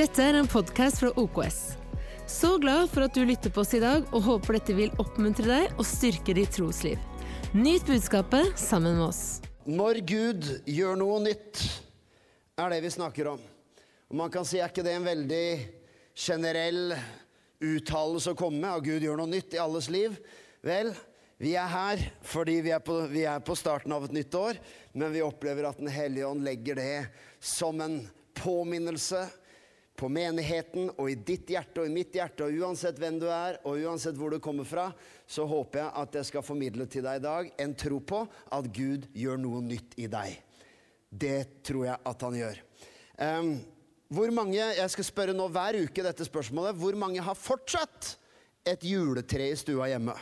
Dette er en podkast fra OKS. Så glad for at du lytter på oss i dag, og håper dette vil oppmuntre deg og styrke ditt trosliv. Nyt budskapet sammen med oss. Når Gud gjør noe nytt, er det vi snakker om. Og man kan si, er ikke det en veldig generell uttalelse å komme med? At Gud gjør noe nytt i alles liv? Vel, vi er her fordi vi er, på, vi er på starten av et nytt år, men vi opplever at Den hellige ånd legger det som en påminnelse på menigheten og i ditt hjerte og i mitt hjerte. Og uansett hvem du er, og uansett hvor du kommer fra, så håper jeg at jeg skal formidle til deg i dag en tro på at Gud gjør noe nytt i deg. Det tror jeg at han gjør. Um, hvor mange, Jeg skal spørre nå hver uke dette spørsmålet. Hvor mange har fortsatt et juletre i stua hjemme?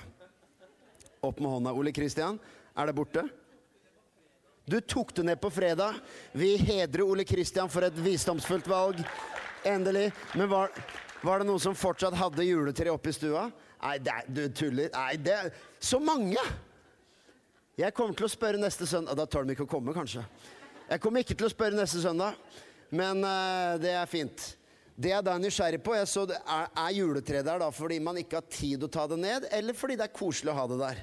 Opp med hånda. Ole Kristian, er det borte? Du tok det ned på fredag. Vi hedrer Ole Kristian for et visdomsfullt valg. Endelig. Men var, var det noen som fortsatt hadde juletre oppe i stua? Nei, det, du tuller. Nei, det Så mange! Jeg kommer til å spørre neste søndag Da tør de ikke å komme, kanskje. Jeg kommer ikke til å spørre neste søndag, men uh, det er fint. Det jeg da er nysgjerrig på, jeg så det, er, er juletreet der da fordi man ikke har tid å ta det ned, eller fordi det er koselig å ha det der?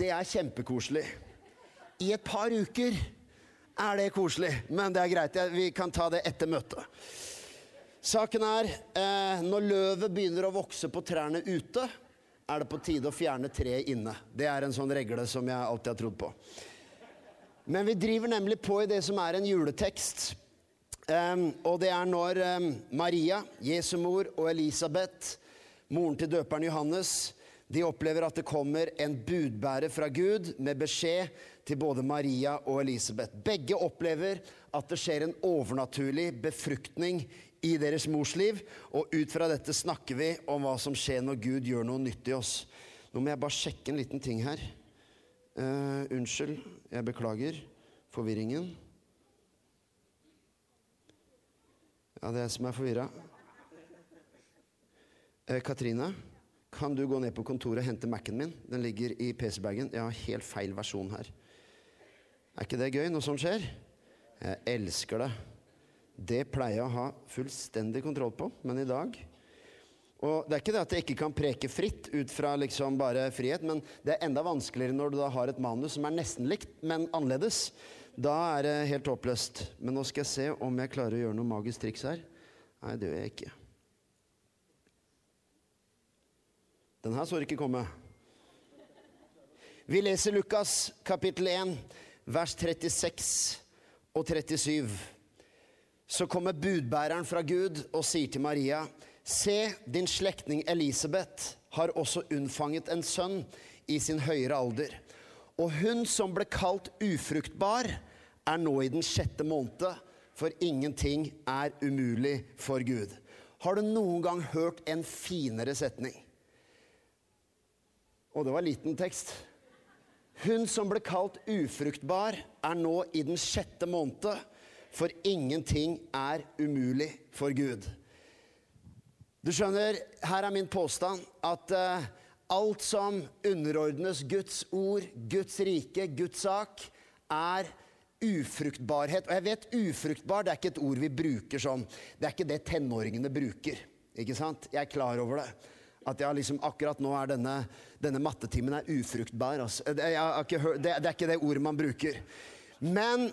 Det er kjempekoselig. I et par uker er det koselig, men det er greit. Vi kan ta det etter møtet. Saken er eh, når løvet begynner å vokse på trærne ute, er det på tide å fjerne treet inne. Det er en sånn regle som jeg alltid har trodd på. Men vi driver nemlig på i det som er en juletekst. Og det er når Maria, Jesu mor, og Elisabeth, moren til døperen Johannes, de opplever at det kommer en budbærer fra Gud med beskjed til både Maria og Elisabeth. Begge opplever at det skjer en overnaturlig befruktning i deres mors liv. Og ut fra dette snakker vi om hva som skjer når Gud gjør noe nytt i oss. Nå må jeg bare sjekke en liten ting her. Uh, unnskyld, jeg beklager forvirringen. Ja, det er jeg som er forvirra. Uh, Katrine, kan du gå ned på kontoret og hente Mac-en min? Den ligger i PC-bagen. Jeg har helt feil versjon her. Er ikke det gøy når som skjer? Jeg elsker det. Det pleier jeg å ha fullstendig kontroll på, men i dag og Det er ikke det at jeg ikke kan preke fritt ut fra liksom bare frihet, men det er enda vanskeligere når du da har et manus som er nesten likt, men annerledes. Da er det helt håpløst. Men nå skal jeg se om jeg klarer å gjøre noe magisk triks her. Nei, det gjør jeg ikke. Den her så ikke komme. Vi leser Lukas kapittel 1, vers 36 og 37. Så kommer budbæreren fra Gud og sier til Maria Se, din slektning Elisabeth har også unnfanget en sønn i sin høyere alder. Og hun som ble kalt ufruktbar, er nå i den sjette måned, for ingenting er umulig for Gud. Har du noen gang hørt en finere setning? Og det var liten tekst. Hun som ble kalt ufruktbar, er nå i den sjette måned, for ingenting er umulig for Gud. Du skjønner, her er min påstand at uh, alt som underordnes Guds ord, Guds rike, Guds sak, er ufruktbarhet. Og jeg vet ufruktbar det er ikke et ord vi bruker sånn. Det er ikke det tenåringene bruker. Ikke sant? Jeg er klar over det. At jeg liksom, akkurat nå er denne, denne mattetimen er ufruktbar. Altså. Det, hørt, det, det, er ikke det ordet man bruker. Men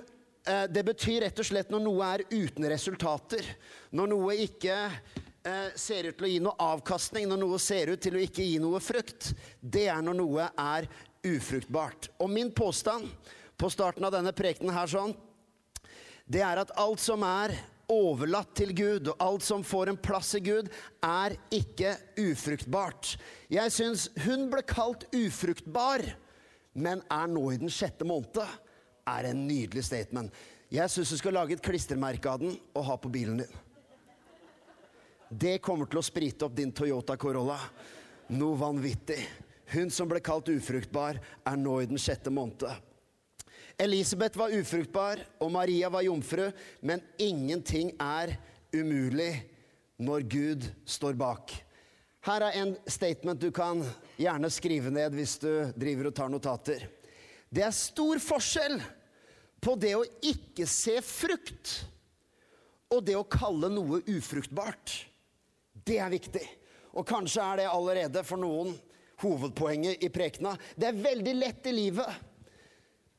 eh, det betyr rett og slett når noe er uten resultater. Når noe ikke eh, ser ut til å gi noe avkastning, når noe ser ut til å ikke gi noe frukt. Det er når noe er ufruktbart. Og min påstand på starten av denne prekenen her sånn, det er at alt som er overlatt til Gud, og alt som får en plass i Gud, er ikke ufruktbart. Jeg syns hun ble kalt ufruktbar, men er nå i den sjette måned, er en nydelig statement. Jeg syns du skal lage et klistremerke av den og ha på bilen din. Det kommer til å sprite opp din Toyota Corolla. Noe vanvittig. Hun som ble kalt ufruktbar, er nå i den sjette måned. Elisabeth var ufruktbar, og Maria var jomfru, men ingenting er umulig når Gud står bak. Her er en statement du kan gjerne skrive ned hvis du driver og tar notater. Det er stor forskjell på det å ikke se frukt Og det å kalle noe ufruktbart, det er viktig. Og kanskje er det allerede for noen hovedpoenget i prekena. Det er veldig lett i livet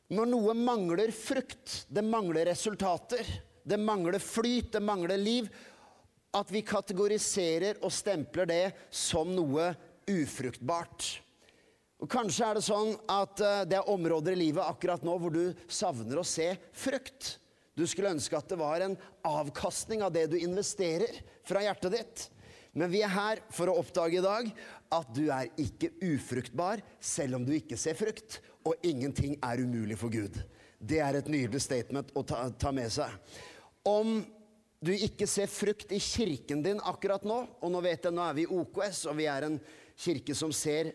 når noe mangler frukt, det mangler resultater, det mangler flyt, det mangler liv, at vi kategoriserer og stempler det som noe ufruktbart. Og Kanskje er det sånn at eh, det er områder i livet akkurat nå hvor du savner å se frukt. Du skulle ønske at det var en avkastning av det du investerer fra hjertet ditt. Men vi er her for å oppdage i dag at du er ikke ufruktbar selv om du ikke ser frukt. Og ingenting er umulig for Gud. Det er et nydelig statement å ta, ta med seg. Om du ikke ser frukt i kirken din akkurat nå, og nå vet jeg, nå er vi i OKS, og vi er en kirke som ser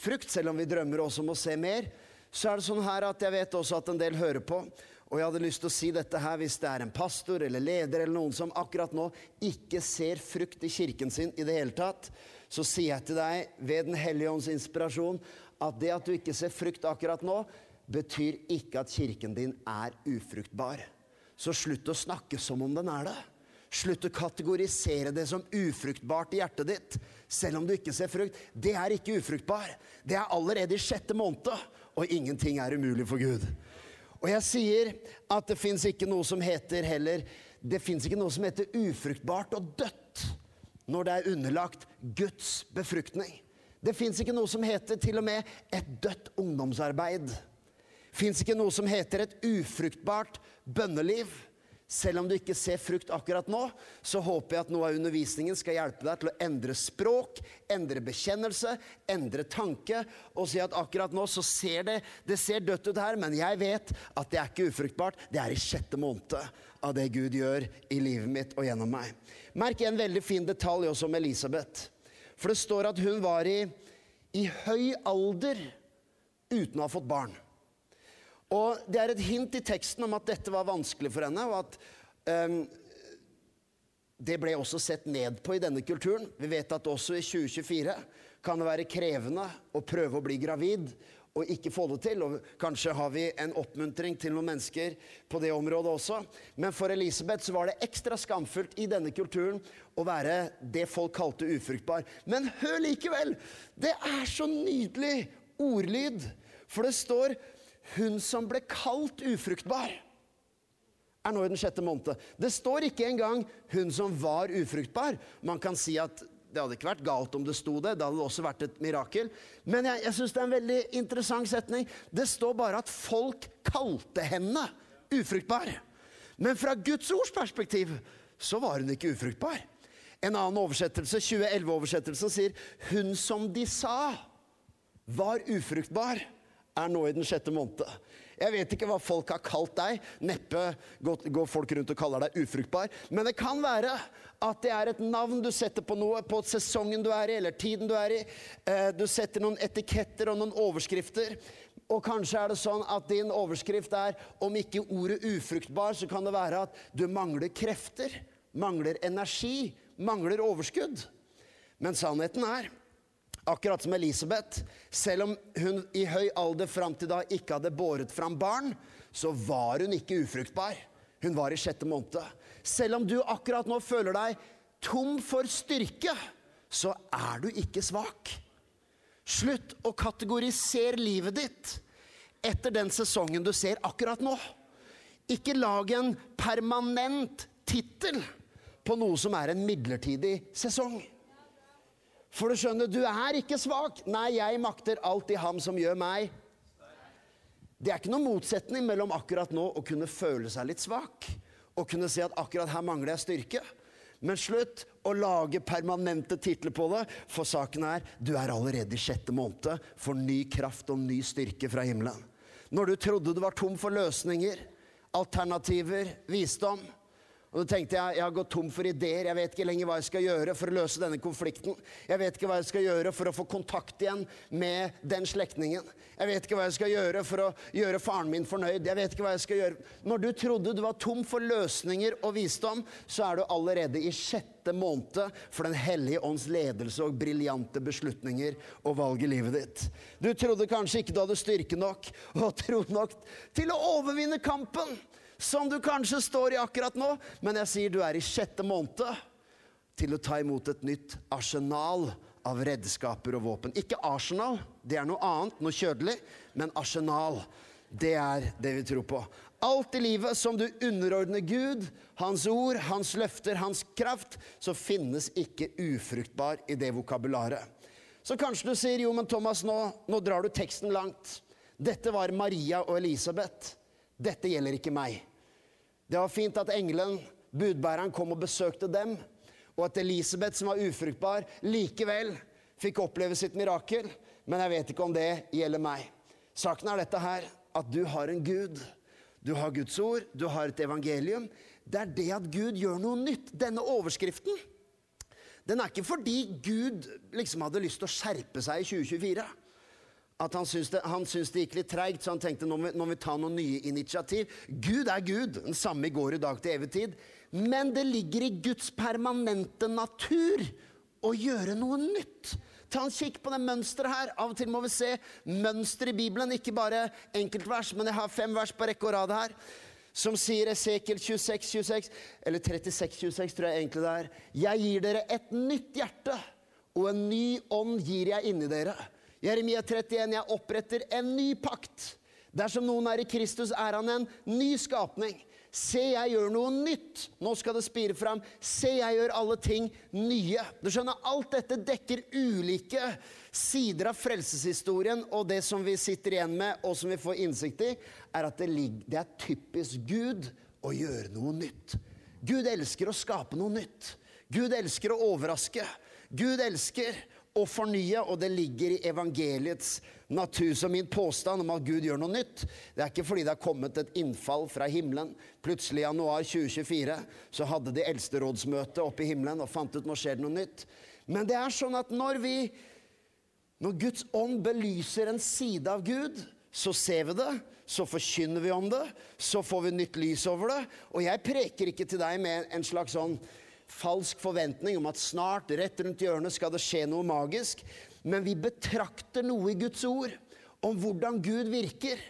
frukt, selv om vi drømmer også om å se mer, så er det sånn her at jeg vet også at en del hører på. Og jeg hadde lyst til å si dette her hvis det er en pastor eller leder eller noen som akkurat nå ikke ser frukt i kirken sin i det hele tatt, så sier jeg til deg ved Den hellige ånds inspirasjon at det at du ikke ser frukt akkurat nå, betyr ikke at kirken din er ufruktbar. Så slutt å snakke som om den er det. Slutt å kategorisere det som ufruktbart i hjertet ditt, selv om du ikke ser frukt. Det er ikke ufruktbar. Det er allerede i sjette måned, og ingenting er umulig for Gud. Og jeg sier at det fins ikke noe som heter heller Det fins ikke noe som heter ufruktbart og dødt når det er underlagt Guds befruktning. Det fins ikke noe som heter til og med et dødt ungdomsarbeid. Fins ikke noe som heter et ufruktbart bønneliv. Selv om du ikke ser frukt akkurat nå, så håper jeg at noe av undervisningen skal hjelpe deg til å endre språk, endre bekjennelse, endre tanke, og si at akkurat nå så ser det det ser dødt ut her, men jeg vet at det er ikke ufruktbart. Det er i sjette måned av det Gud gjør i livet mitt og gjennom meg. Merk en veldig fin detalj også om Elisabeth. For det står at hun var i, i høy alder uten å ha fått barn. Og Det er et hint i teksten om at dette var vanskelig for henne, og at um, det ble også sett ned på i denne kulturen. Vi vet at også i 2024 kan det være krevende å prøve å bli gravid og ikke få det til. Og kanskje har vi en oppmuntring til noen mennesker på det området også. Men for Elisabeth så var det ekstra skamfullt i denne kulturen å være det folk kalte ufruktbar. Men hør likevel! Det er så nydelig ordlyd. For det står hun som ble kalt ufruktbar, er nå i den sjette måned. Det står ikke engang 'hun som var ufruktbar'. Man kan si at det hadde ikke vært galt om det sto det. Det hadde også vært et mirakel. Men jeg, jeg syns det er en veldig interessant setning. Det står bare at folk kalte henne ufruktbar. Men fra Guds ords perspektiv så var hun ikke ufruktbar. En annen oversettelse, 2011-oversettelsen, sier 'hun som de sa var ufruktbar' er nå i den sjette måned. Jeg vet ikke hva folk har kalt deg. Neppe går folk rundt og kaller deg ufruktbar. Men det kan være at det er et navn du setter på noe, på sesongen du er i, eller tiden du er i. Eh, du setter noen etiketter og noen overskrifter. Og kanskje er det sånn at din overskrift er om ikke ordet ufruktbar, så kan det være at du mangler krefter, mangler energi, mangler overskudd. Men sannheten er Akkurat som Elisabeth. Selv om hun i høy alder fram til da ikke hadde båret fram barn, så var hun ikke ufruktbar. Hun var i sjette måned. Selv om du akkurat nå føler deg tom for styrke, så er du ikke svak. Slutt å kategorisere livet ditt etter den sesongen du ser akkurat nå. Ikke lag en permanent tittel på noe som er en midlertidig sesong. For du skjønner, du er ikke svak. Nei, jeg makter alt i ham som gjør meg. Det er ikke noen motsetning mellom akkurat nå å kunne føle seg litt svak og kunne si at akkurat her mangler jeg styrke. Men slutt å lage permanente titler på det, for saken er du er allerede i sjette måned for ny kraft og ny styrke fra himmelen. Når du trodde du var tom for løsninger, alternativer, visdom, og da tenkte jeg jeg har gått tom for ideer. Jeg vet ikke lenger hva jeg skal gjøre for å løse denne konflikten. Jeg vet ikke hva jeg skal gjøre for å få kontakt igjen med den slektningen. Jeg vet ikke hva jeg skal gjøre for å gjøre faren min fornøyd. Jeg vet ikke hva jeg skal gjøre. Når du trodde du var tom for løsninger og visdom, så er du allerede i sjette måned for Den hellige ånds ledelse og briljante beslutninger og valg i livet ditt. Du trodde kanskje ikke du hadde styrke nok og tro nok til å overvinne kampen. Som du kanskje står i akkurat nå, men jeg sier du er i sjette måned til å ta imot et nytt arsenal av redskaper og våpen. Ikke arsenal, det er noe annet, noe kjødelig, men arsenal. Det er det vi tror på. Alt i livet som du underordner Gud, Hans ord, Hans løfter, Hans kraft, så finnes ikke ufruktbar i det vokabularet. Så kanskje du sier jo, men Thomas, nå, nå drar du teksten langt. Dette var Maria og Elisabeth. Dette gjelder ikke meg. Det var fint at engelen, budbæreren, kom og besøkte dem og at Elisabeth, som var ufruktbar, likevel fikk oppleve sitt mirakel. Men jeg vet ikke om det gjelder meg. Saken er dette her, at du har en Gud. Du har Guds ord, du har et evangelium. Det er det at Gud gjør noe nytt. Denne overskriften den er ikke fordi Gud liksom hadde lyst til å skjerpe seg i 2024. At han syntes det, han syntes det gikk litt treigt, så han tenkte nå må, nå må vi ta noen nye initiativ. Gud er Gud, den samme i går, i dag, til evig tid. Men det ligger i Guds permanente natur å gjøre noe nytt. Ta en kikk på det mønsteret her. Av og til må vi se mønster i Bibelen, ikke bare enkeltvers, men jeg har fem vers på rekke og rad her. Som sier Esekiel 26, 26, eller 36, 26, tror jeg egentlig det er. Jeg gir dere et nytt hjerte, og en ny ånd gir jeg inni dere. Jeremia 31, jeg oppretter en ny pakt. Dersom noen er i Kristus, er han en ny skapning. Se, jeg gjør noe nytt. Nå skal det spire fram. Se, jeg gjør alle ting nye. Du skjønner, Alt dette dekker ulike sider av frelseshistorien. Og det som vi sitter igjen med, og som vi får innsikt i, er at det, det er typisk Gud å gjøre noe nytt. Gud elsker å skape noe nytt. Gud elsker å overraske. Gud elsker å fornye, og det ligger i evangeliets natur. Så min påstand om at Gud gjør noe nytt, det er ikke fordi det har kommet et innfall fra himmelen. Plutselig i januar 2024 så hadde de eldste rådsmøte oppe i himmelen og fant ut nå skjer det noe nytt. Men det er sånn at når vi Når Guds ånd belyser en side av Gud, så ser vi det, så forkynner vi om det, så får vi nytt lys over det. Og jeg preker ikke til deg med en slags sånn falsk forventning om at snart, rett rundt hjørnet, skal det skje noe magisk. Men vi betrakter noe i Guds ord om hvordan Gud virker.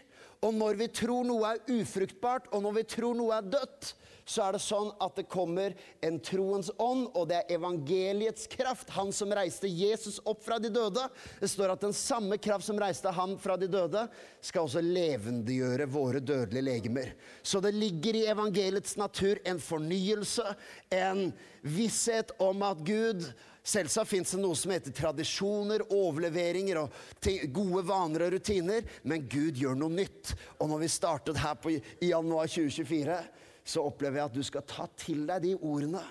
Og når vi tror noe er ufruktbart, og når vi tror noe er dødt, så er det sånn at det kommer en troens ånd, og det er evangeliets kraft. Han som reiste Jesus opp fra de døde. Det står at den samme kraft som reiste han fra de døde, skal også levendegjøre våre dødelige legemer. Så det ligger i evangeliets natur en fornyelse, en visshet om at Gud Selvsagt fins det noe som heter tradisjoner, overleveringer og gode vaner og rutiner, men Gud gjør noe nytt. Og når vi startet her på, i januar 2024, så opplever jeg at du skal ta til deg de ordene.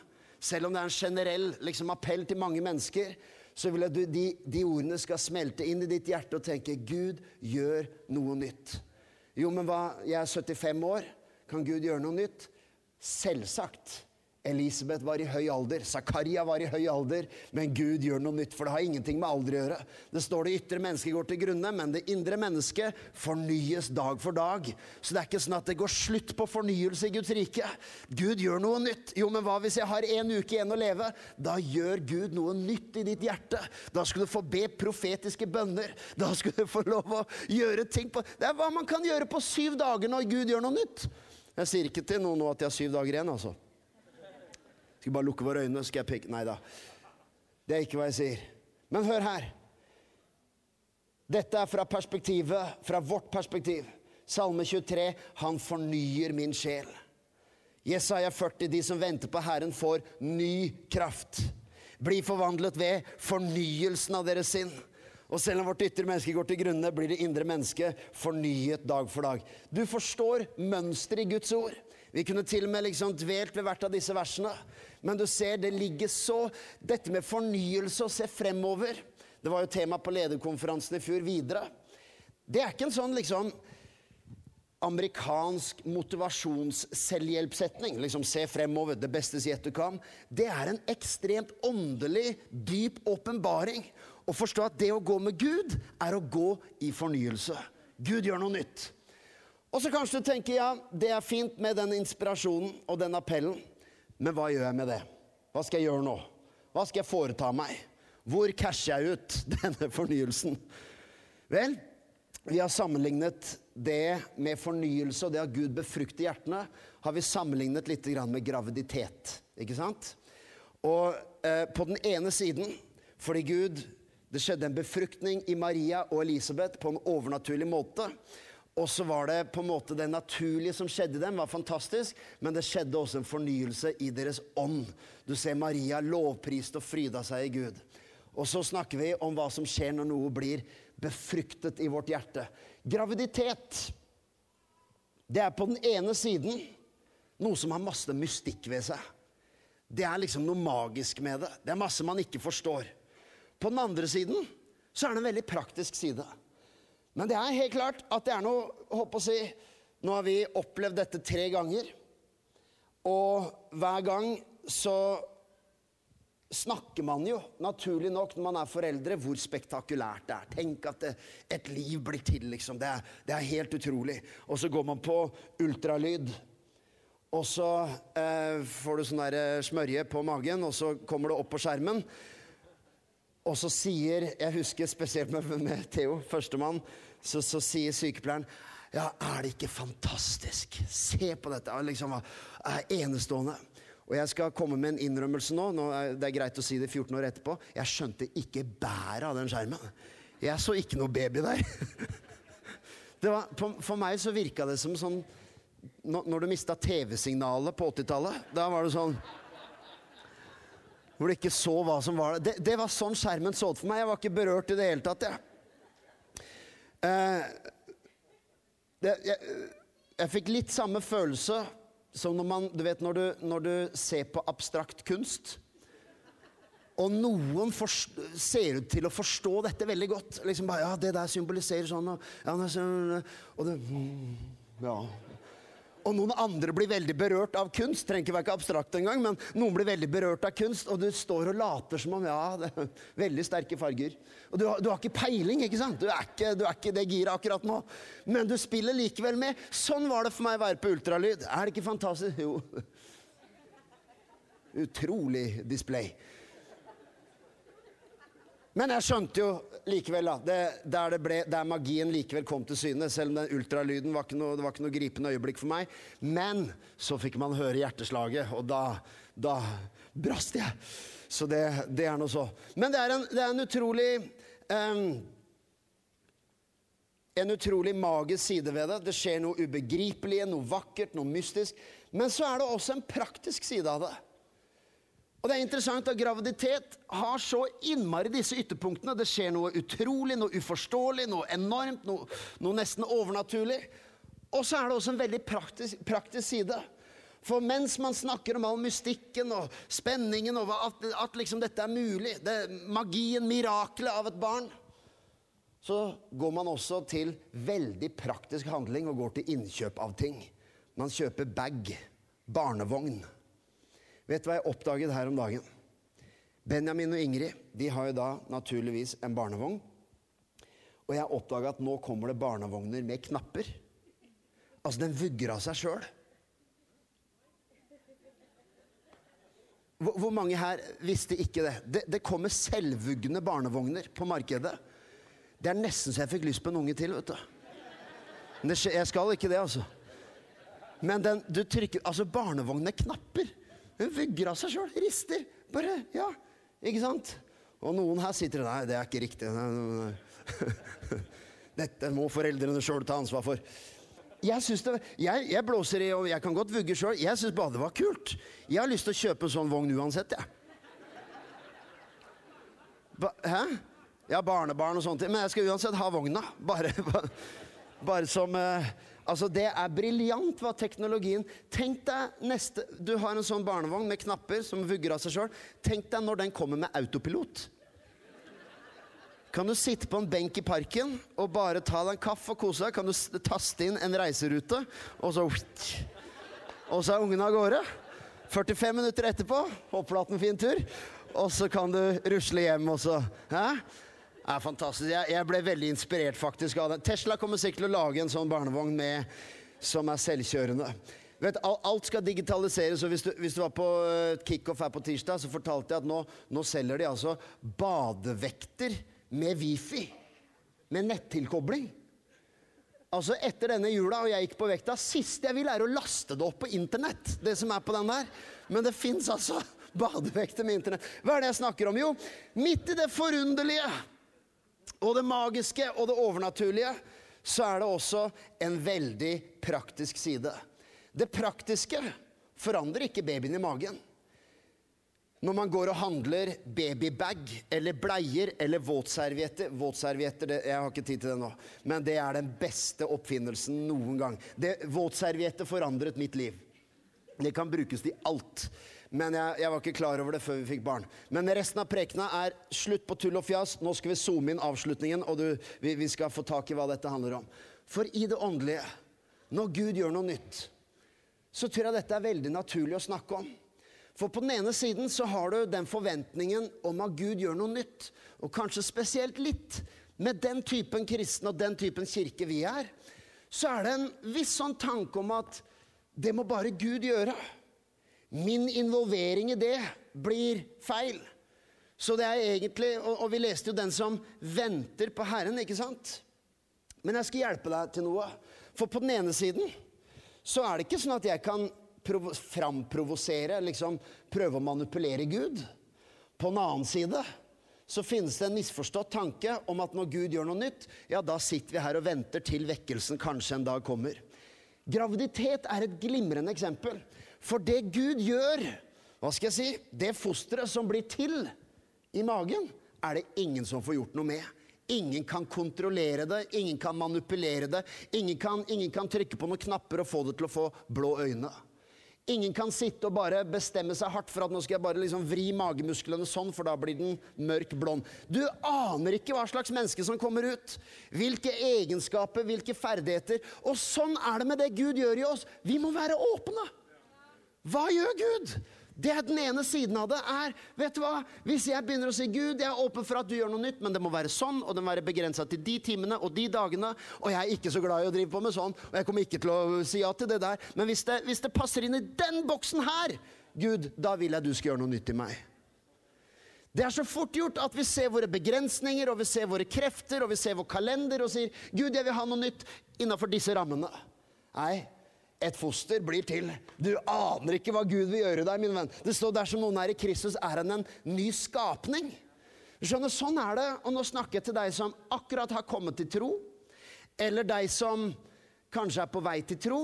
Selv om det er en generell liksom, appell til mange mennesker, så vil jeg at de, de ordene skal smelte inn i ditt hjerte og tenke Gud gjør noe nytt. Jo, men hva? Jeg er 75 år. Kan Gud gjøre noe nytt? Selvsagt. Elisabeth var i høy alder, Zakaria var i høy alder, men Gud gjør noe nytt, for det har ingenting med alder å gjøre. Det står det ytre mennesket går til grunne, men det indre mennesket fornyes dag for dag. Så det er ikke sånn at det går slutt på fornyelse i Guds rike. Gud gjør noe nytt. Jo, men hva hvis jeg har en uke igjen å leve? Da gjør Gud noe nytt i ditt hjerte. Da skulle du få be profetiske bønner. Da skulle du få lov å gjøre ting på Det er hva man kan gjøre på syv dager når Gud gjør noe nytt. Jeg sier ikke til noen nå at jeg har syv dager igjen, altså. Skal bare lukke våre øyne, skal jeg peke Nei da. Det er ikke hva jeg sier. Men hør her. Dette er fra perspektivet, fra vårt perspektiv. Salme 23. Han fornyer min sjel. Jesaja 40. De som venter på Herren, får ny kraft. Bli forvandlet ved fornyelsen av deres sinn. Og selv om vårt ytre menneske går til grunne, blir det indre mennesket fornyet dag for dag. Du forstår mønsteret i Guds ord. Vi kunne til og med liksom dvelt ved hvert av disse versene. Men du ser, det ligger så Dette med fornyelse og se fremover. Det var jo tema på lederkonferansen i fjor videre. Det er ikke en sånn liksom amerikansk motivasjonsselvhjelpssetning. Liksom se fremover, det beste gjett du kan. Det er en ekstremt åndelig, dyp åpenbaring. Å forstå at det å gå med Gud er å gå i fornyelse. Gud gjør noe nytt. Og så kanskje du tenker ja, det er fint med den inspirasjonen og den appellen. Men hva gjør jeg med det? Hva skal jeg gjøre nå? Hva skal jeg foreta meg? Hvor casher jeg ut denne fornyelsen? Vel, vi har sammenlignet det med fornyelse og det at Gud befrukter hjertene, har vi sammenlignet litt med graviditet. Ikke sant? Og eh, på den ene siden, fordi Gud Det skjedde en befruktning i Maria og Elisabeth på en overnaturlig måte. Og så var det på en måte det naturlige som skjedde i dem, var fantastisk, men det skjedde også en fornyelse i deres ånd. Du ser Maria lovpriste og fryda seg i Gud. Og så snakker vi om hva som skjer når noe blir befruktet i vårt hjerte. Graviditet, det er på den ene siden noe som har masse mystikk ved seg. Det er liksom noe magisk med det. Det er masse man ikke forstår. På den andre siden så er det en veldig praktisk side. Men det er helt klart at det er noe håper å si, Nå har vi opplevd dette tre ganger. Og hver gang så snakker man jo, naturlig nok, når man er foreldre, hvor spektakulært det er. Tenk at det, et liv blir til, liksom. Det er, det er helt utrolig. Og så går man på ultralyd. Og så eh, får du sånn eh, smørje på magen, og så kommer det opp på skjermen. Og så sier Jeg husker spesielt med, med Theo, førstemann, så, så sier sykepleieren Ja, er det ikke fantastisk? Se på dette. Liksom, er enestående. Og jeg skal komme med en innrømmelse nå. nå er det er greit å si det 14 år etterpå. Jeg skjønte ikke bæret av den skjermen. Jeg så ikke noe baby der. Var, for meg så virka det som sånn når du mista TV-signalet på 80-tallet, da var det sånn Hvor du ikke så hva som var der. Det, det var sånn skjermen så ut for meg. Jeg var ikke berørt i det hele tatt, jeg. Eh, det, jeg, jeg fikk litt samme følelse som når man Du vet når du, når du ser på abstrakt kunst. Og noen ser ut til å forstå dette veldig godt. Liksom bare, ja, det der symboliserer sånn, og, ja, og det, ja, og noen andre blir veldig berørt av kunst. Trenger ikke være abstrakt engang, men noen blir veldig berørt av kunst, og du står og later som om ja, det er veldig sterke farger. Og du, du har ikke peiling, ikke sant? Du er ikke, du er ikke det giret akkurat nå. Men du spiller likevel med. Sånn var det for meg å være på ultralyd. Er det ikke fantastisk? Jo. Utrolig display. Men jeg skjønte jo likevel, da, det, der, det ble, der, magien likevel kom til syne, selv om den ultralyden var ikke noe, det var ikke noe gripende øyeblikk for meg. Men så fikk man høre hjerteslaget, og da, da brast jeg. Så det, det, er noe så. Men det er en, det er en utrolig um, En utrolig magisk side ved det. Det skjer noe ubegripelig, noe vakkert, noe mystisk. Men så er det også en praktisk side av det. Og det er interessant at Graviditet har så innmari disse ytterpunktene. Det skjer noe utrolig, noe uforståelig, noe enormt, noe, noe nesten overnaturlig. Og så er det også en veldig praktisk, praktisk, side. For mens man snakker om all mystikken og spenningen over at, at liksom dette er mulig, det, magien, miraklet av et barn, så går man også til veldig praktisk handling og går til innkjøp av ting. Man kjøper bag, barnevogn. Vet du hva jeg oppdaget her om dagen? Benjamin og Ingrid de har jo da naturligvis en barnevogn. Og jeg oppdaga at nå kommer det barnevogner med knapper. Altså, den vugger av seg sjøl. Hvor, mange her visste ikke det? det? Det kommer selvvuggende barnevogner på markedet. Det er nesten så jeg fikk lyst på en unge til, vet du. Men jeg skal ikke det, altså. Men den, du trykker Altså, barnevogn med knapper. Hun vugger av seg sjøl. Rister. Bare Ja. Ikke sant? Og noen her sitter Nei, det er ikke riktig. Dette må foreldrene sjøl ta ansvar for. Jeg, det, jeg, jeg, blåser i, og jeg kan godt vugge sjøl. Jeg syns bare det var kult. Jeg har lyst til å kjøpe en sånn vogn uansett, jeg. Ba, hæ? Ja, barnebarn og sånne ting, Men jeg skal uansett ha vogna. Bare, bare, bare som uh, Altså, Det er briljant hva teknologien Tenk deg neste Du har en sånn barnevogn med knapper som vugger av seg sjøl. Tenk deg når den kommer med autopilot. Kan du sitte på en benk i parken og bare ta deg en kaffe og kose deg? Kan du taste inn en reiserute, og så Og så er ungene av gårde. 45 minutter etterpå, håper du har hatt en fin tur, og så kan du rusle hjem, og så Hæ? Er fantastisk. Jeg, jeg, ble veldig inspirert faktisk av det. Tesla kommer sikkert til å lage en sånn barnevogn med, som er selvkjørende. Vet, alt skal digitaliseres. og Hvis du, hvis du var på uh, kickoff her på tirsdag, så fortalte jeg at nå, nå selger de altså badevekter med wifi. Med nettilkobling. Altså Etter denne jula og jeg gikk på vekta, siste jeg vil, er å laste det opp på internett. Det som er på den der. Men det fins altså badevekter med internett. Hva er det jeg snakker om? Jo, midt i det forunderlige og det magiske og det overnaturlige, så er det også en veldig praktisk side. Det praktiske forandrer ikke babyen i magen. Når man går og handler babybag eller bleier eller våtservietter Våtservietter, jeg har ikke tid til det nå, men det er den beste oppfinnelsen noen gang. Våtservietter forandret mitt liv. Det kan brukes til alt. Men jeg, jeg, var ikke klar over det før vi fikk barn. Men resten av prekena er slutt på tull og fjas. Nå skal vi zoome inn avslutningen, og du, vi, vi skal få tak i hva dette handler om. For i det åndelige, når Gud gjør noe nytt, så tror jeg dette er veldig naturlig å snakke om. For på den ene siden så har du den forventningen om at Gud gjør noe nytt. Og kanskje spesielt litt med den typen kristne og den typen kirke vi er. Så er det en viss sånn tanke om at det må bare Gud gjøre. Min involvering i det blir feil. Så det er egentlig Og, og vi leste jo 'Den som venter på Herren', ikke sant? Men jeg skal hjelpe deg til noe. For på den ene siden så er det ikke sånn at jeg kan framprovosere, liksom prøve å manipulere Gud. På den annen side så finnes det en misforstått tanke om at når Gud gjør noe nytt, ja, da sitter vi her og venter til vekkelsen kanskje en dag kommer. Graviditet er et glimrende eksempel. For det Gud gjør, hva skal jeg si, det fosteret som blir til i magen, er det ingen som får gjort noe med. Ingen kan kontrollere det, ingen kan manipulere det. Ingen kan, ingen kan trykke på noen knapper og få det til å få blå øyne. Ingen kan sitte og bare bestemme seg hardt for at nå skal jeg bare liksom vri magemusklene sånn, for da blir den mørk blond. Du aner ikke hva slags menneske som kommer ut. Hvilke egenskaper, hvilke ferdigheter. Og sånn er det med det Gud gjør i oss. Vi må være åpne. Hva gjør Gud? Det er den ene siden av det. er, vet du hva? Hvis jeg begynner å si Gud, jeg er åpen for at du gjør noe nytt, men det må være sånn, og det må være begrensa til de timene og de dagene, og jeg er ikke så glad i å drive på med sånn, og jeg kommer ikke til å si ja til det der, men hvis det, hvis det passer inn i den boksen her, Gud, da vil jeg du skal gjøre noe nytt i meg. Det er så fort gjort at vi ser våre begrensninger og vi ser våre krefter og vi ser vår kalender og sier 'Gud, jeg vil ha noe nytt innafor disse rammene'. Nei, et foster blir til. Du aner ikke hva Gud vil gjøre deg, min venn. Det står dersom noen er i Kristus, er han en ny skapning. Skjønner, Sånn er det. Og nå snakker jeg til deg som akkurat har kommet til tro, eller deg som kanskje er på vei til tro.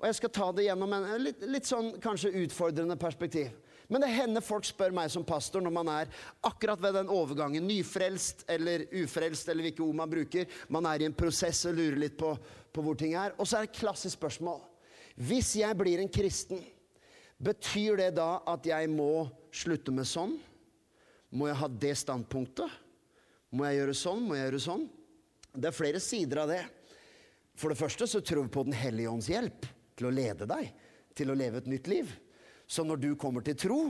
Og jeg skal ta det gjennom en litt, litt sånn kanskje utfordrende perspektiv. Men det hender folk spør meg som pastor når man er akkurat ved den overgangen, nyfrelst eller ufrelst, eller hvilke ord man bruker. Man er i en prosess og lurer litt på, på hvor ting er. Og så er det et klassisk spørsmål. Hvis jeg blir en kristen, betyr det da at jeg må slutte med sånn? Må jeg ha det standpunktet? Må jeg gjøre sånn? Må jeg gjøre sånn? Det er flere sider av det. For det første så tror vi på Den hellige ånds hjelp til å lede deg til å leve et nytt liv. Så når du kommer til tro,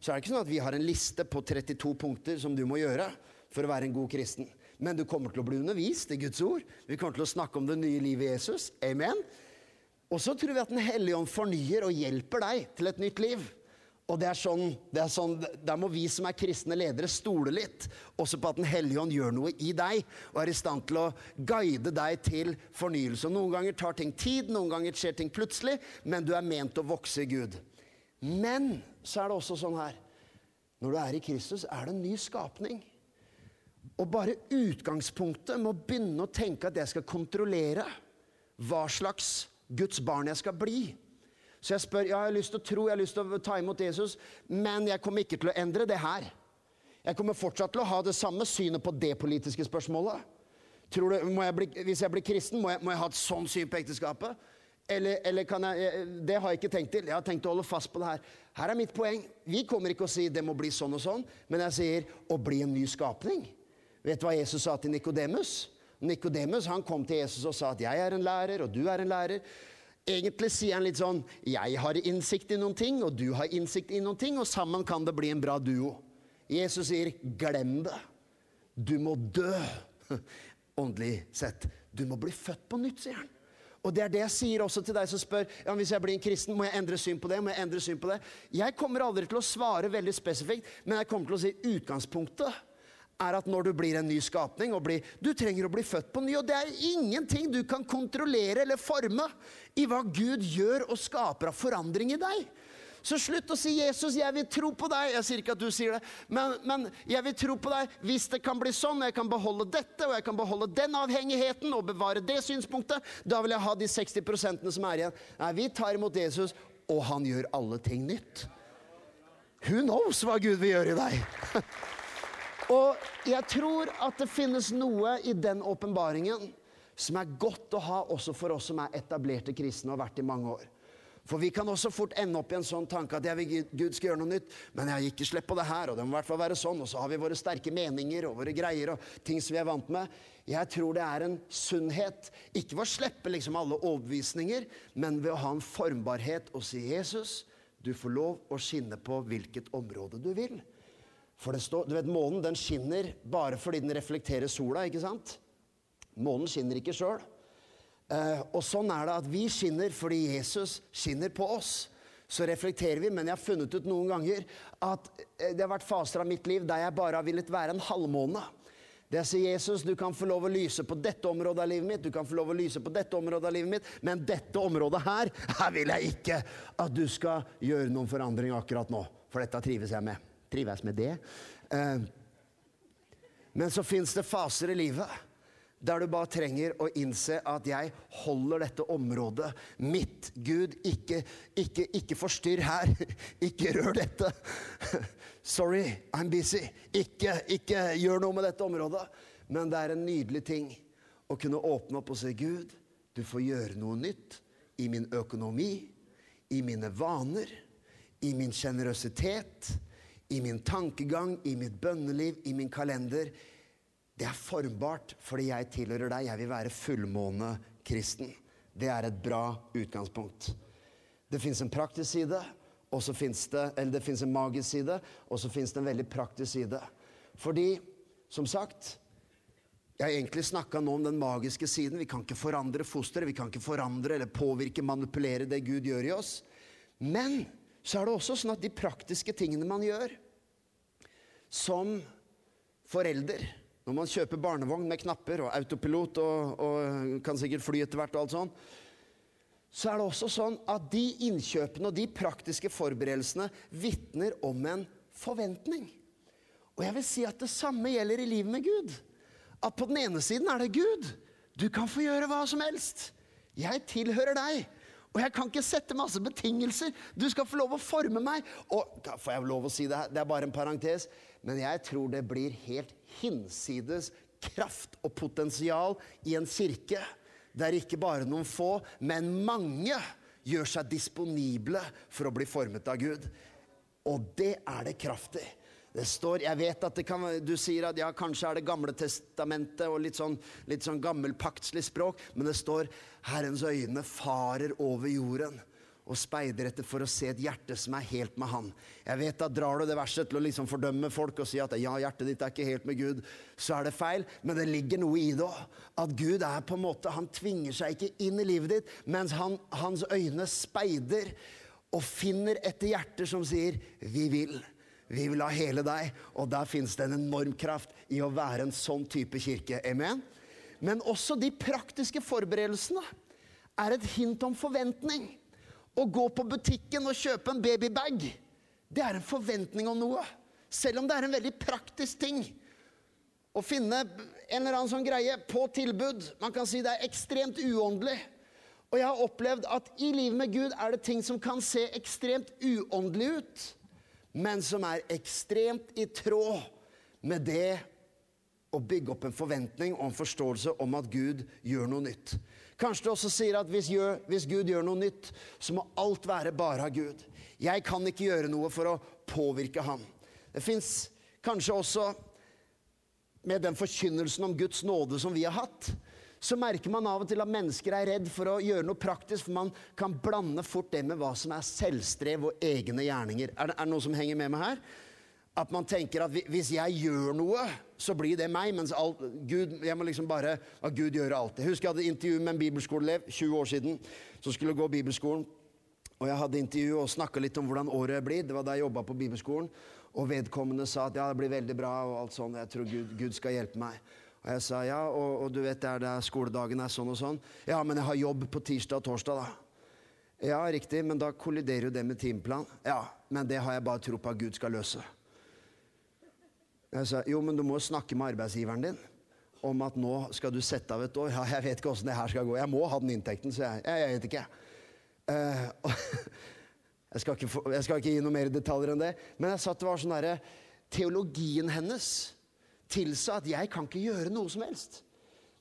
så er det ikke sånn at vi har en liste på 32 punkter som du må gjøre for å være en god kristen. Men du kommer til å bli undervist i Guds ord. Vi kommer til å snakke om det nye livet i Jesus. Amen. Og så tror vi at Den hellige ånd fornyer og hjelper deg til et nytt liv. Og det er sånn, det er sånn, Der må vi som er kristne ledere, stole litt også på at Den hellige ånd gjør noe i deg og er i stand til å guide deg til fornyelse. Og Noen ganger tar ting tid, noen ganger skjer ting plutselig, men du er ment å vokse i Gud. Men så er det også sånn her Når du er i Kristus, er det en ny skapning. Og bare utgangspunktet med å begynne å tenke at jeg skal kontrollere hva slags Guds barn jeg skal bli. Så jeg spør ja, jeg har lyst til å tro, jeg har lyst til å ta imot Jesus, men jeg kommer ikke til å endre det her. Jeg kommer fortsatt til å ha det samme synet på det politiske spørsmålet. Du, jeg bli, hvis jeg blir kristen, må jeg, må jeg, ha et sånn syn på ekteskapet? Eller, eller kan jeg, Det har jeg ikke tenkt til. Jeg har tenkt å holde fast på det her. Her er mitt poeng. Vi kommer ikke å si det må bli sånn og sånn, men jeg sier å bli en ny skapning. Vet du hva Jesus sa til Nikodemus? Nikodemus kom til Jesus og sa at 'jeg er en lærer, og du er en lærer'. Egentlig sier han litt sånn 'Jeg har innsikt i noen ting, og du har innsikt i noen ting', og sammen kan det bli en bra duo. Jesus sier 'glem det'. Du må dø. Åndelig sett. Du må bli født på nytt, sier han. Og det er det jeg sier også til deg som spør ja, hvis jeg blir en kristen, må jeg endre syn på det. må Jeg endre syn på det? Jeg kommer aldri til å svare veldig spesifikt, men jeg kommer til å si utgangspunktet er at når du blir en ny skapning blir, Du trenger å bli født på ny, og det er ingenting du kan kontrollere eller forme i hva Gud gjør og skaper av forandring i deg. Så slutt å si 'Jesus, jeg vil tro på deg'. Jeg sier ikke at du sier det, men, men, jeg vil tro på deg hvis det kan bli sånn, og jeg kan beholde dette, og jeg kan beholde den avhengigheten og bevare det synspunktet. Da vil jeg ha de 60 som er igjen. Nei, vi tar imot Jesus, og han gjør alle ting nytt. Who knows hva Gud vil gjøre i deg? og jeg tror at det finnes noe i den åpenbaringen som er godt å ha også for oss som er etablerte kristne og har vært i mange år. For vi kan også fort ende opp i en sånn tanke at jeg vil Gud skal gjøre noe nytt, men jeg gir ikke slipp på det her, og det må i hvert fall være sånn, og så har vi våre sterke meninger og våre greier og ting som vi er vant med. Jeg tror det er en sunnhet, ikke ved å slippe liksom alle overbevisninger, men ved å ha en formbarhet og si Jesus, du får lov å skinne på hvilket område du vil. For det står, du vet, Månen den skinner bare fordi den reflekterer sola. ikke sant? Månen skinner ikke sjøl. Eh, og sånn er det at vi skinner fordi Jesus skinner på oss. Så reflekterer vi, men jeg har funnet ut noen ganger at eh, det har vært faser av mitt liv der jeg bare har villet være en halvmåne. Det sier Jesus, du kan få lov å lyse på dette området av livet mitt, du kan få lov å lyse på dette området av livet mitt, men dette området her, her vil jeg ikke at du skal gjøre noen forandring akkurat nå. For dette trives jeg med. Trives med det. Eh, men så fins det faser i livet der du bare trenger å innse at jeg holder dette området mitt. Gud, ikke, ikke, ikke forstyrr her. Ikke rør dette. Sorry, I'm busy. Ikke, ikke gjør noe med dette området. Men det er en nydelig ting å kunne åpne opp og si, Gud, du får gjøre noe nytt i min økonomi, i mine vaner, i min sjenerøsitet, i min tankegang, i mitt bønneliv, i min kalender det er formbart fordi jeg tilhører deg. Jeg vil være fullmånekristen. Det er et bra utgangspunkt. Det fins en praktisk side, og så fins det, eller det fins en magisk side, og så fins det en veldig praktisk side. Fordi, som sagt Jeg har egentlig snakka nå om den magiske siden. Vi kan ikke forandre fosteret. Vi kan ikke forandre eller påvirke, manipulere det Gud gjør i oss. Men så er det også sånn at de praktiske tingene man gjør som forelder når man kjøper barnevogn med knapper og autopilot og, og kan sikkert fly etter hvert, og alt sånn, så er det også sånn at de innkjøpene og de praktiske forberedelsene vitner om en forventning. Og jeg vil si at det samme gjelder i livet med Gud. At på den ene siden er det Gud. Du kan få gjøre hva som helst. Jeg tilhører deg. Og jeg kan ikke sette masse betingelser. Du skal få lov å forme meg. Og da får jeg lov å si det her? Det er bare en parentes. Men jeg tror det blir helt hinsides kraft og potensial i en kirke der ikke bare noen få, men mange gjør seg disponible for å bli formet av Gud. Og det er det kraft i. Det står, jeg vet at kan, Du sier at ja, kanskje er det Gamle testamentet og litt sånn, litt sånn gammelpaktslig språk, men det står Herrens øyne farer over jorden og speider etter for å se et hjerte som er helt med Han. Jeg vet at Drar du det verset til å liksom fordømme folk og si at ja, hjertet ditt er ikke helt med Gud, så er det feil. Men det ligger noe i det òg. At Gud er på en måte, han tvinger seg ikke inn i livet ditt, mens han, hans øyne speider og finner etter hjerter som sier 'Vi vil'. Vi vil ha hele deg. Og der fins det en enorm kraft i å være en sånn type kirke. Amen? Men også de praktiske forberedelsene er et hint om forventning. Å gå på butikken og kjøpe en babybag, det er en forventning om noe. Selv om det er en veldig praktisk ting. Å finne en eller annen sånn greie på tilbud. Man kan si det er ekstremt uåndelig. Og jeg har opplevd at i livet med Gud er det ting som kan se ekstremt uåndelig ut, men som er ekstremt i tråd med det å bygge opp en forventning og en forståelse om at Gud gjør noe nytt. Kanskje du også sier at hvis, gjør, hvis, Gud gjør noe nytt, så må alt være bare av Gud. Jeg kan ikke gjøre noe for å påvirke ham. Det fins kanskje også med den forkynnelsen om Guds nåde som vi har hatt, så merker man av og til at mennesker er redd for å gjøre noe praktisk, for man kan blande fort det med hva som er selvstrev og egne gjerninger. Er det, er det noe som henger med meg her? At man tenker at hvis jeg gjør noe, så blir det meg. Mens alt, Gud, jeg må liksom bare at Gud gjør alt. Jeg husker jeg hadde intervju med en bibelskoleelev 20 år siden som skulle gå bibelskolen. Og jeg hadde intervju og snakka litt om hvordan året blir. Det var da jeg jobba på bibelskolen. Og vedkommende sa at ja, det blir veldig bra, og alt sånt. Jeg tror Gud, Gud skal hjelpe meg. Og jeg sa ja, og, og du vet det er der skoledagen er sånn og sånn. Ja, men jeg har jobb på tirsdag og torsdag, da. Ja, riktig, men da kolliderer jo det med timeplan. Ja, men det har jeg bare tro på at Gud skal løse. Jeg sa jo, men du må snakke med arbeidsgiveren din om at nå skal du sette av et år. Ja, jeg vet ikke åssen det her skal gå. Jeg må ha den inntekten, så jeg. Jeg, jeg vet ikke. Uh, jeg, skal ikke få, jeg, skal ikke gi noe mer detaljer enn det. Men jeg satt det var sånn derre Teologien hennes tilsa at jeg kan ikke gjøre noe som helst.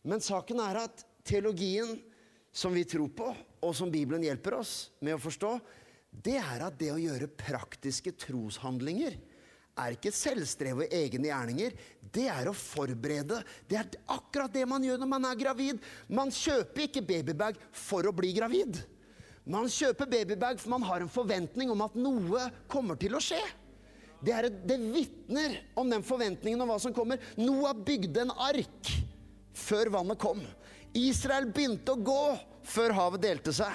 Men saken er at teologien som vi tror på, og som Bibelen hjelper oss med å forstå, det er at det å gjøre praktiske troshandlinger er ikke selvstrev og egne gjerninger. Det er å forberede. Det er akkurat det man gjør når man er gravid. Man kjøper ikke babybag for å bli gravid. Man kjøper babybag for man har en forventning om at noe kommer til å skje. Det, er, det vitner om den forventningen om hva som kommer. Noah bygde en ark før vannet kom. Israel begynte å gå før havet delte seg.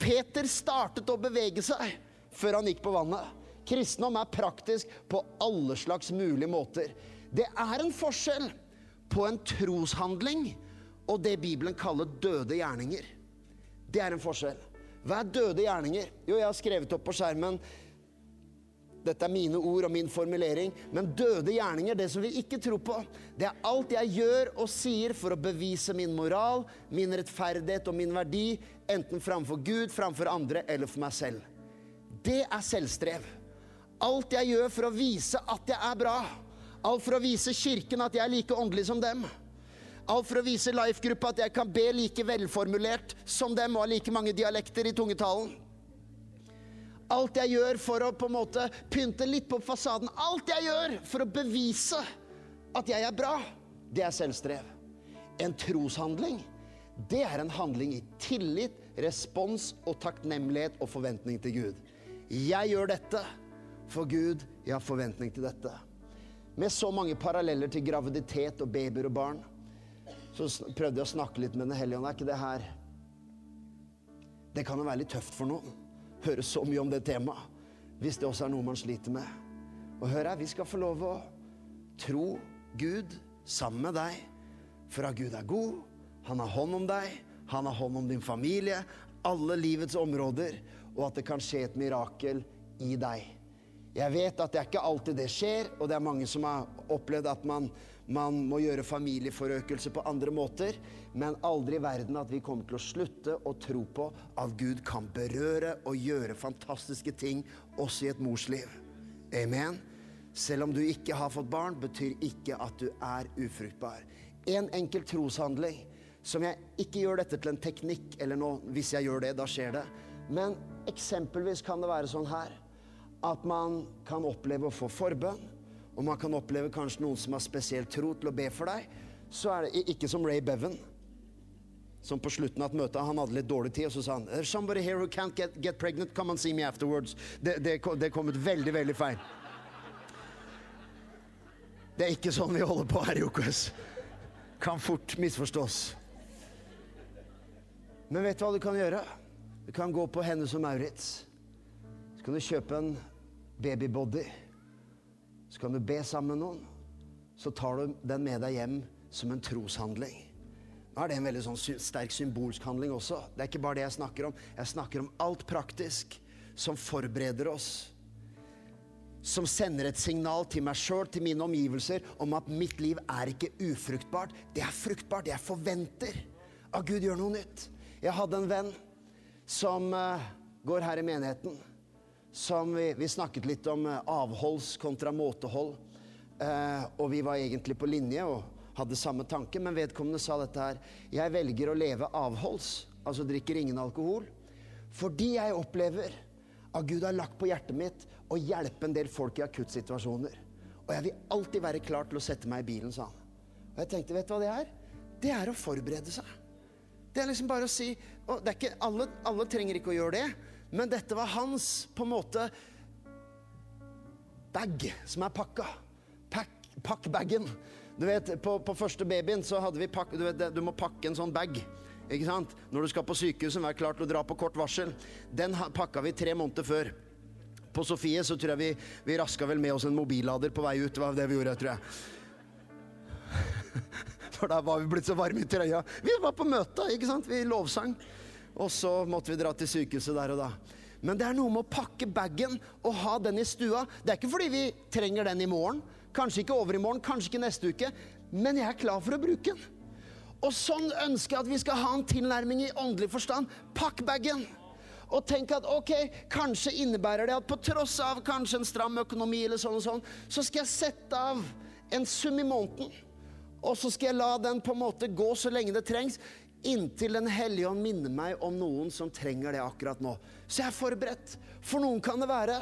Peter startet å bevege seg før han gikk på vannet. Kristendom er praktisk på alle slags mulige måter. Det er en forskjell på en troshandling og det Bibelen kaller døde gjerninger. Det er en forskjell. Hva er døde gjerninger? Jo, jeg har skrevet opp på skjermen dette er mine ord og min formulering. Men døde gjerninger, det som vi ikke tror på, det er alt jeg gjør og sier for å bevise min moral, min rettferdighet og min verdi, enten framfor Gud, framfor andre eller for meg selv. Det er selvstrev. Alt jeg gjør for å vise at jeg er bra. Alt for å vise Kirken at jeg er like åndelig som dem. Alt for å vise Life-gruppa at jeg kan be like velformulert som dem og ha like mange dialekter i tungetalen. Alt jeg gjør for å på en måte pynte litt på fasaden. Alt jeg gjør for å bevise at jeg er bra, det er selvstrev. En troshandling, det er en handling i tillit, respons og takknemlighet og forventning til Gud. Jeg gjør dette for Gud, jeg har forventning til dette. Med så mange paralleller til graviditet og babyer og barn, så prøvde jeg å snakke litt med Den hellige ånd. Er ikke det her Det kan jo være litt tøft for noen. Høre så mye om det temaet. Hvis det også er noe man sliter med. Og hør her, vi skal få lov å tro Gud sammen med deg. For at Gud er god, han har hånd om deg, han har hånd om din familie, alle livets områder, og at det kan skje et mirakel i deg. Jeg vet at det er ikke alltid det skjer, og det er mange som har opplevd at man, man må gjøre familieforøkelse på andre måter, men aldri i verden at vi kommer til å slutte å tro på at Gud kan berøre og gjøre fantastiske ting også i et mors liv. Amen. Selv om du ikke har fått barn, betyr ikke at du er ufruktbar. En enkel troshandling som jeg ikke gjør dette til en teknikk, eller noe, hvis jeg gjør det, da skjer det. Men eksempelvis kan det være sånn her at man kan oppleve å få forbønn, og man kan oppleve kanskje noen som har spesiell tro til å be for deg, så er det ikke som Ray Bevan, som på slutten av et møte han hadde litt dårlig tid, og så sa han There's somebody here who can't get, get pregnant, come and see me afterwards. Det, det, det kom ut veldig, veldig feil. Det er ikke sånn vi holder på her i OKS. Kan fort misforstås. Men vet du hva du kan gjøre? Du kan gå på Hennes og Maurits. Så kan du kjøpe en babybody. Så kan du be sammen med noen. Så tar du den med deg hjem som en troshandling. Nå er det en veldig sånn sterk symbolsk handling også. Det er ikke bare det jeg snakker om. Jeg snakker om alt praktisk som forbereder oss. Som sender et signal til meg sjøl, til mine omgivelser, om at mitt liv er ikke ufruktbart. Det er fruktbart. Jeg forventer at Gud gjør noe nytt. Jeg hadde en venn som uh, går her i menigheten som vi, vi snakket litt om eh, avholds kontra måtehold. Eh, og vi var egentlig på linje og hadde samme tanke, men vedkommende sa dette her. Jeg velger å leve avholds, altså drikker ingen alkohol, fordi jeg opplever at Gud har lagt på hjertet mitt å hjelpe en del folk i akuttsituasjoner. Og jeg vil alltid være klar til å sette meg i bilen, sa han. Og jeg tenkte, vet du hva det er? Det er å forberede seg. Det er liksom bare å si og det er ikke, alle, alle trenger ikke å gjøre det. Men dette var hans på en måte bag som er pakka. Pakk. Du vet, på, på, første babyen så hadde vi pakk, du, vet, du må pakke en sånn bag Ikke sant? Når du skal på sykehuset, vær klar til å dra på kort varsel. Den pakka vi tre måneder før. På Sofie så tror jeg vi, vi raska vel med oss en mobillader på vei ut. Det var det vi gjorde, tror jeg. For da var vi blitt så varme i trøya. Vi var på møte, ikke sant? Vi lovsang. Og så måtte vi dra til sykehuset der og da. Men det er noe med å pakke bagen og ha den i stua. Det er ikke fordi vi trenger den i morgen. Kanskje ikke over i morgen, kanskje ikke neste uke. Men jeg er klar for å bruke den. Og sånn ønsker jeg at vi skal ha en tilnærming i åndelig forstand. Pakk bagen. Og tenk at ok, kanskje innebærer det at på tross av kanskje en stram økonomi, eller sånn og sånn, så skal jeg sette av en sum i måneden. Og så skal jeg la den på en måte gå så lenge det trengs, inntil Den hellige ånd minner meg om noen som trenger det akkurat nå. Så jeg er forberedt. For noen kan det være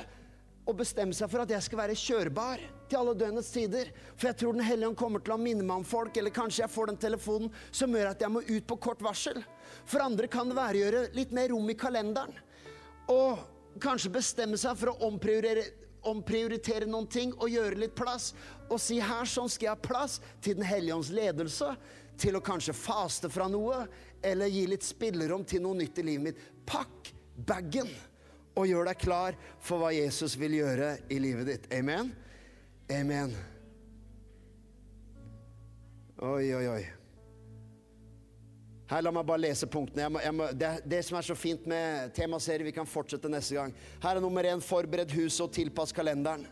å bestemme seg for at jeg skal være kjørbar til alle døgnets tider. For jeg tror Den hellige ånd kommer til å minne meg om folk, eller kanskje jeg får den telefonen som gjør at jeg må ut på kort varsel. For andre kan det være å gjøre litt mer rom i kalenderen. Og kanskje bestemme seg for å omprioritere, omprioritere noen ting og gjøre litt plass. Og si her sånn skal jeg ha plass til Den hellige ånds ledelse. Til å kanskje faste fra noe, eller gi litt spillerom til noe nytt i livet mitt. Pakk bagen og gjør deg klar for hva Jesus vil gjøre i livet ditt. Amen? Amen. Oi, oi, oi. Her, La meg bare lese punktene. Jeg må, jeg må, det, det som er så fint med temaserie, vi kan fortsette neste gang. Her er nummer én forbered huset og tilpass kalenderen.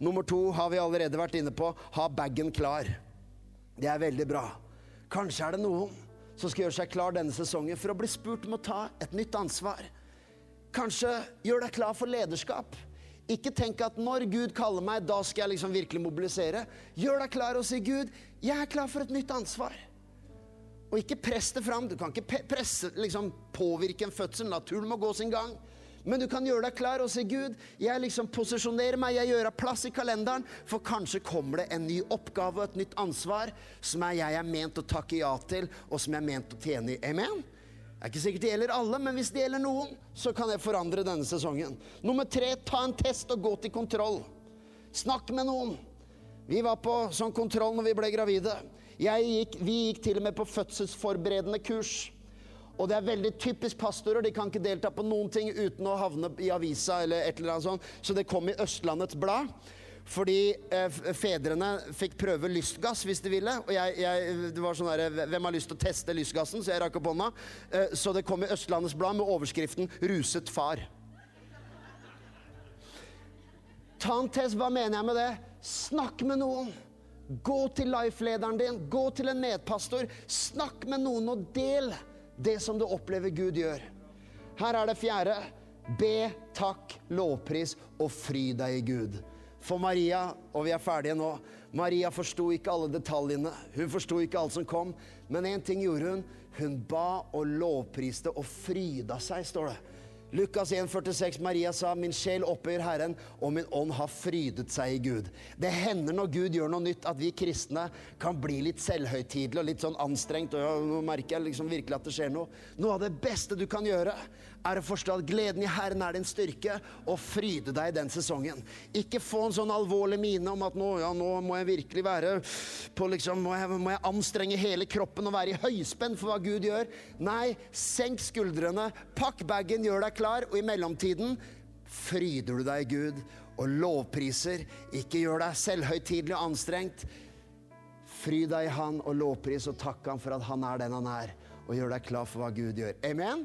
Nummer to har vi allerede vært inne på ha bagen klar. Det er veldig bra. Kanskje er det noen som skal gjøre seg klar denne sesongen for å bli spurt om å ta et nytt ansvar. Kanskje gjør deg klar for lederskap. Ikke tenk at når Gud kaller meg, da skal jeg liksom virkelig mobilisere. Gjør deg klar og si, Gud, jeg er klar for et nytt ansvar. Og ikke press det fram. Du kan ikke presse, liksom, påvirke en fødsel. Naturen må gå sin gang. Men du kan gjøre deg klar og si, Gud, jeg liksom posisjonerer meg, jeg gjør av plass i kalenderen, for kanskje kommer det en ny oppgave og et nytt ansvar som er jeg er ment å takke ja til, og som jeg er ment å tjene i. Amen? Det er ikke sikkert det gjelder alle, men hvis det gjelder noen, så kan jeg forandre denne sesongen. Nummer tre, ta en test og gå til kontroll. Snakk med noen. Vi var på sånn kontroll når vi ble gravide. Gikk, vi gikk til og med på fødselsforberedende kurs. Og det er veldig typisk pastorer. De kan ikke delta på noen ting uten å havne i avisa eller et eller annet sånt. Så det kom i Østlandets Blad. Fordi eh, fedrene fikk prøve lystgass hvis de ville. Og jeg, jeg, det var sånn der, Hvem har lyst til å teste lystgassen? Så jeg rakk opp hånda. Eh, så det kom i Østlandets Blad med overskriften 'Ruset far'. Ta en test. Hva mener jeg med det? Snakk med noen. Gå til life-lederen din. Gå til en medpastor. Snakk med noen og del det som du opplever Gud gjør. Her er det fjerde. Be, takk, lovpris og fry deg i Gud. For Maria, og vi er ferdige nå Maria forsto ikke alle detaljene. Hun forsto ikke alt som kom. Men én ting gjorde hun. Hun ba og lovpriste og fryda seg, står det. Lukas 1,46, Maria sa, min sjel opphøyer Herren, og min ånd har frydet seg i Gud. Det hender når Gud gjør noe nytt, at vi kristne kan bli litt selvhøytidelige og litt sånn anstrengt. Og ja, nå merker jeg liksom virkelig at det skjer noe. Noe av det beste du kan gjøre, er å forstå at gleden i Herren er din styrke, og fryde deg i den sesongen. Ikke få en sånn alvorlig mine om at nå, ja, nå må jeg virkelig være på liksom, må jeg, må jeg anstrenge hele kroppen og være i høyspenn for hva Gud gjør. Nei, senk skuldrene, pakk bagen, gjør deg klar, og i mellomtiden fryder du deg i Gud og lovpriser. Ikke gjør deg selvhøytidelig og anstrengt. Fry deg i Han og lovpris og takk Han for at Han er den Han er, og gjør deg klar for hva Gud gjør. Amen?